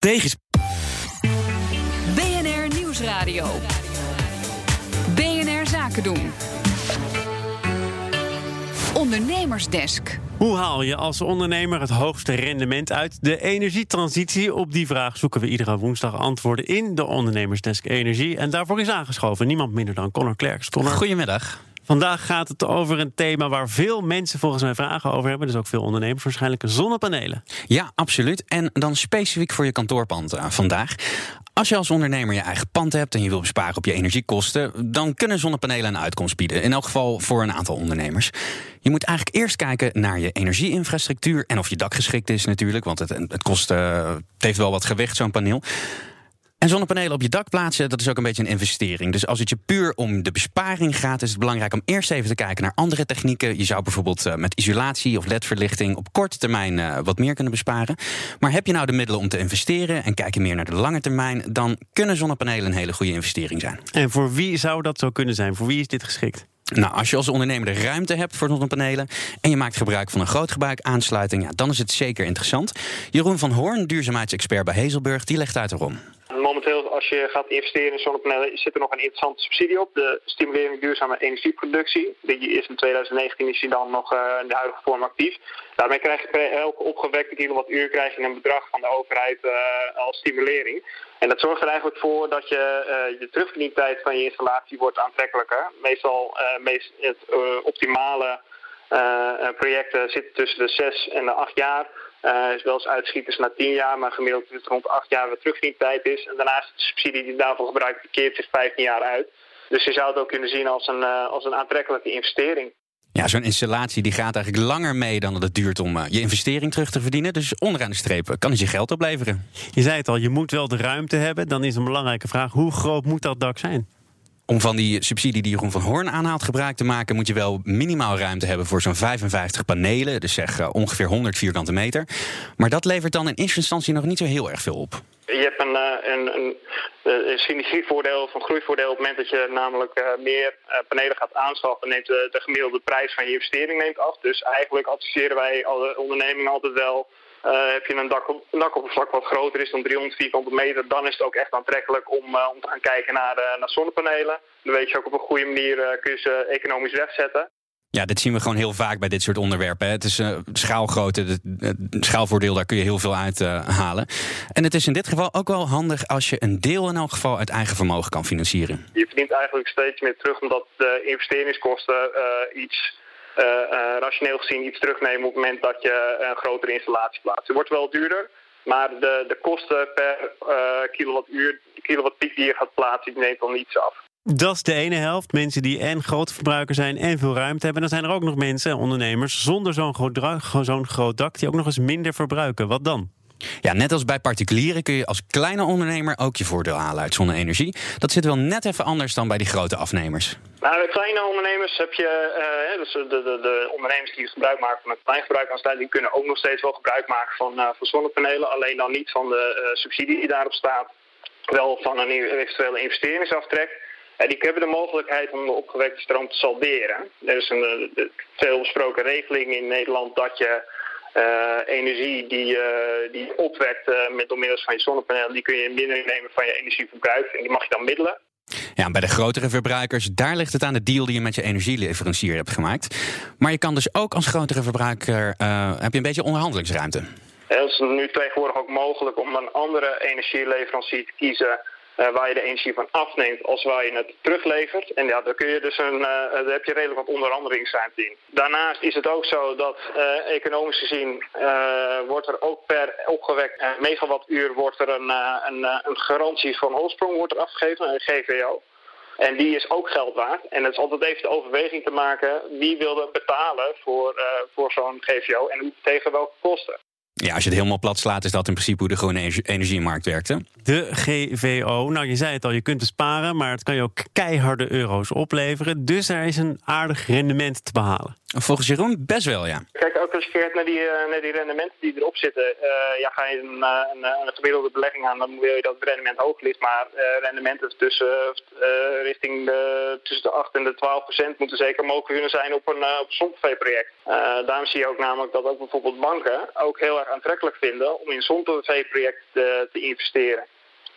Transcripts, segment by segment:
Tegen. BNR Nieuwsradio. BNR Zaken doen. Ondernemersdesk. Hoe haal je als ondernemer het hoogste rendement uit de energietransitie? Op die vraag zoeken we iedere woensdag antwoorden in de Ondernemersdesk Energie. En daarvoor is aangeschoven niemand minder dan Connor Klerks. Connor, Goedemiddag. Vandaag gaat het over een thema waar veel mensen volgens mij vragen over hebben. Dus ook veel ondernemers waarschijnlijk zonnepanelen. Ja, absoluut. En dan specifiek voor je kantoorpand eh, vandaag. Als je als ondernemer je eigen pand hebt en je wil besparen op je energiekosten, dan kunnen zonnepanelen een uitkomst bieden. In elk geval voor een aantal ondernemers. Je moet eigenlijk eerst kijken naar je energieinfrastructuur en of je dak geschikt is natuurlijk, want het, het kost, eh, het heeft wel wat gewicht, zo'n paneel. En zonnepanelen op je dak plaatsen, dat is ook een beetje een investering. Dus als het je puur om de besparing gaat, is het belangrijk om eerst even te kijken naar andere technieken. Je zou bijvoorbeeld eh, met isolatie of ledverlichting op korte termijn eh, wat meer kunnen besparen. Maar heb je nou de middelen om te investeren en kijk je meer naar de lange termijn, dan kunnen zonnepanelen een hele goede investering zijn. En voor wie zou dat zo kunnen zijn? Voor wie is dit geschikt? Nou, als je als ondernemer de ruimte hebt voor zonnepanelen en je maakt gebruik van een grootgebruik aansluiting, ja, dan is het zeker interessant. Jeroen van Hoorn, duurzaamheidsexpert bij Hazelburg, die legt uit waarom. Als je gaat investeren in zonnepanelen, zit er nog een interessante subsidie op. De stimulering duurzame energieproductie. Die is in 2019 is die dan nog uh, in de huidige vorm actief. Daarmee krijg je per elke opgewekte kilowattuur krijg je een bedrag van de overheid uh, als stimulering. En dat zorgt er eigenlijk voor dat je de terugverdientijd van je installatie wordt aantrekkelijker. Meestal meest het optimale projecten zitten tussen de 6 en de 8 jaar. Uh, is wel eens uitschieters na 10 jaar, maar gemiddeld is het rond 8 jaar weer terugverdientijd is. En daarnaast de subsidie die daarvoor gebruikt, keert zich 15 jaar uit. Dus je zou het ook kunnen zien als een, uh, als een aantrekkelijke investering. Ja, zo'n installatie die gaat eigenlijk langer mee dan dat het duurt om uh, je investering terug te verdienen. Dus onderaan de streep kan het je geld opleveren. Je zei het al, je moet wel de ruimte hebben. Dan is een belangrijke vraag, hoe groot moet dat dak zijn? Om van die subsidie die Jeroen van Hoorn aanhaalt gebruik te maken, moet je wel minimaal ruimte hebben voor zo'n 55 panelen. Dus zeg uh, ongeveer 100 vierkante meter. Maar dat levert dan in eerste instantie nog niet zo heel erg veel op. Je hebt een, uh, een, een, een synergievoordeel of een groeivoordeel op het moment dat je namelijk meer panelen gaat aanschaffen, neemt de, de, gemiddelde prijs van je investering neemt af. Dus eigenlijk adviseren wij alle ondernemingen altijd wel uh, heb je een, dak, een dakoppervlak wat groter is dan 300 vierkante meter, dan is het ook echt aantrekkelijk om, uh, om te gaan kijken naar, uh, naar zonnepanelen. Dan weet je ook op een goede manier kun je ze economisch wegzetten. Ja, dit zien we gewoon heel vaak bij dit soort onderwerpen. Hè. Het is schaalgrootte, het schaalvoordeel, daar kun je heel veel uit halen. En het is in dit geval ook wel handig als je een deel in elk geval uit eigen vermogen kan financieren. Je verdient eigenlijk steeds meer terug omdat de investeringskosten iets rationeel gezien iets terugnemen op het moment dat je een grotere installatie plaatst. Het wordt wel duurder, maar de, de kosten per uh, kilowattuur, kilowattpiek die je gaat plaatsen, die neemt dan iets af. Dat is de ene helft. Mensen die en grote verbruiker zijn en veel ruimte hebben. Dan zijn er ook nog mensen, ondernemers, zonder zo'n groot, zo'n groot dak, die ook nog eens minder verbruiken. Wat dan? Ja, net als bij particulieren kun je als kleine ondernemer ook je voordeel halen uit zonne-energie. Dat zit wel net even anders dan bij die grote afnemers. Nou, bij kleine ondernemers heb je, uh, dus de, de, de, ondernemers die gebruik maken van een klein gebruik die kunnen ook nog steeds wel gebruik maken van, uh, van zonnepanelen. Alleen dan niet van de uh, subsidie die daarop staat. Wel van een eventuele investeringsaftrek. die hebben de mogelijkheid om de opgewekte stroom te salderen. Er is een de, veel besproken regeling in Nederland dat je energie die, uh, die je opwekt uh, met door middel van je zonnepaneel, die kun je in mindering nemen van je energieverbruik en die mag je dan middelen. Ja, bij de grotere verbruikers, daar ligt het aan de deal die je met je energieleverancier hebt gemaakt. Maar je kan dus ook als grotere verbruiker, heb je een beetje onderhandelingsruimte. Het is nu tegenwoordig ook mogelijk om een andere energieleverancier te kiezen waar je de energie van afneemt als waar je het teruglevert. En ja, daar, kun je dus een, uh, daar heb je redelijk wat onderhandelingsruimte in. Daarnaast is het ook zo dat uh, economisch gezien wordt er ook per opgewekt megawattuur wordt er een, een, een garantie van oorsprong wordt er afgegeven, een GVO. En die is ook geld waard. En het is altijd even de overweging te maken wie wil er betalen voor, voor zo'n GVO en tegen welke kosten. Ja, als je het helemaal plat slaat, is dat in principe hoe de groene energiemarkt werkte. De GVO, nou je zei het al, je kunt besparen, maar het kan je ook keiharde euro's opleveren. Dus er is een aardig rendement te behalen. Volgens Jeroen best wel, ja. Kijk, gereserveerd naar die, naar die rendementen die erop zitten. ja, ga je een, een, een, gemiddelde belegging aan, dan wil je dat het rendement hoog ligt. Maar rendementen tussen, richting de, tussen de 8 en de 12 procent moeten zeker mogelijk kunnen zijn op een, op een project daarom zie je ook namelijk dat ook bijvoorbeeld banken ook heel erg aantrekkelijk vinden om in zonne-projecten te investeren.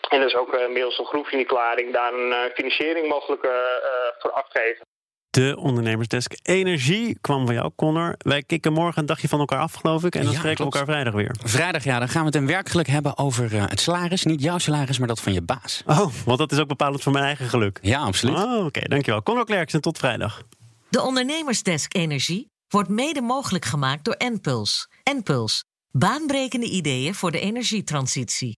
En dus ook uh, middels een groepsverklaring daar een uh, financiering mogelijk uh, voor afgeven. De ondernemersdesk Energie kwam van jou, Connor. Wij kicken morgen een dagje van elkaar af, geloof ik. En dan ja, spreken we elkaar vrijdag weer. Vrijdag, ja. Dan gaan we het in werkelijk hebben over het salaris. Niet jouw salaris, maar dat van je baas. Oh, want dat is ook bepalend voor mijn eigen geluk. Ja, absoluut. Oh, Oké, dankjewel. Connor Klerks en tot vrijdag. De Ondernemersdesk Energie wordt mede mogelijk gemaakt door Enpuls. Enpuls. Baanbrekende ideeën voor de energietransitie.